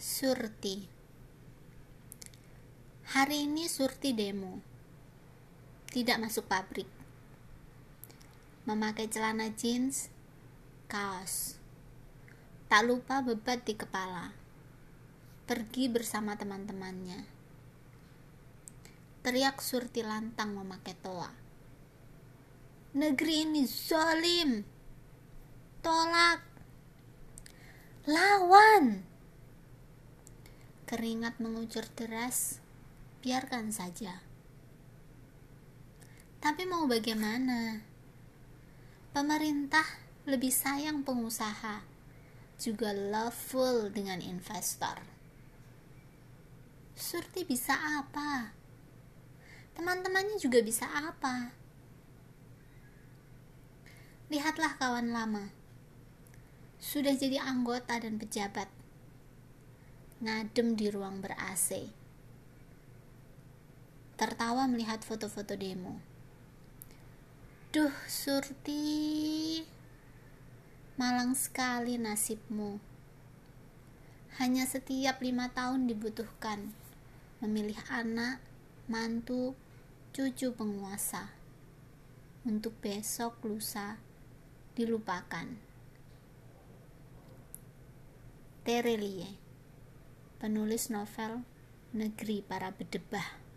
Surti. Hari ini Surti demo. Tidak masuk pabrik. Memakai celana jeans Kaos. Tak lupa bebat di kepala. Pergi bersama teman-temannya. Teriak Surti lantang memakai toa. Negeri ini zolim Tolak. Lawan Keringat mengucur deras, biarkan saja. Tapi mau bagaimana? Pemerintah lebih sayang pengusaha, juga loveful dengan investor. Surti bisa apa? Teman-temannya juga bisa apa? Lihatlah kawan lama. Sudah jadi anggota dan pejabat ngadem di ruang ber-AC. Tertawa melihat foto-foto demo. Duh, Surti. Malang sekali nasibmu. Hanya setiap lima tahun dibutuhkan memilih anak, mantu, cucu penguasa. Untuk besok lusa dilupakan. Terelie penulis novel Negeri Para Bedebah.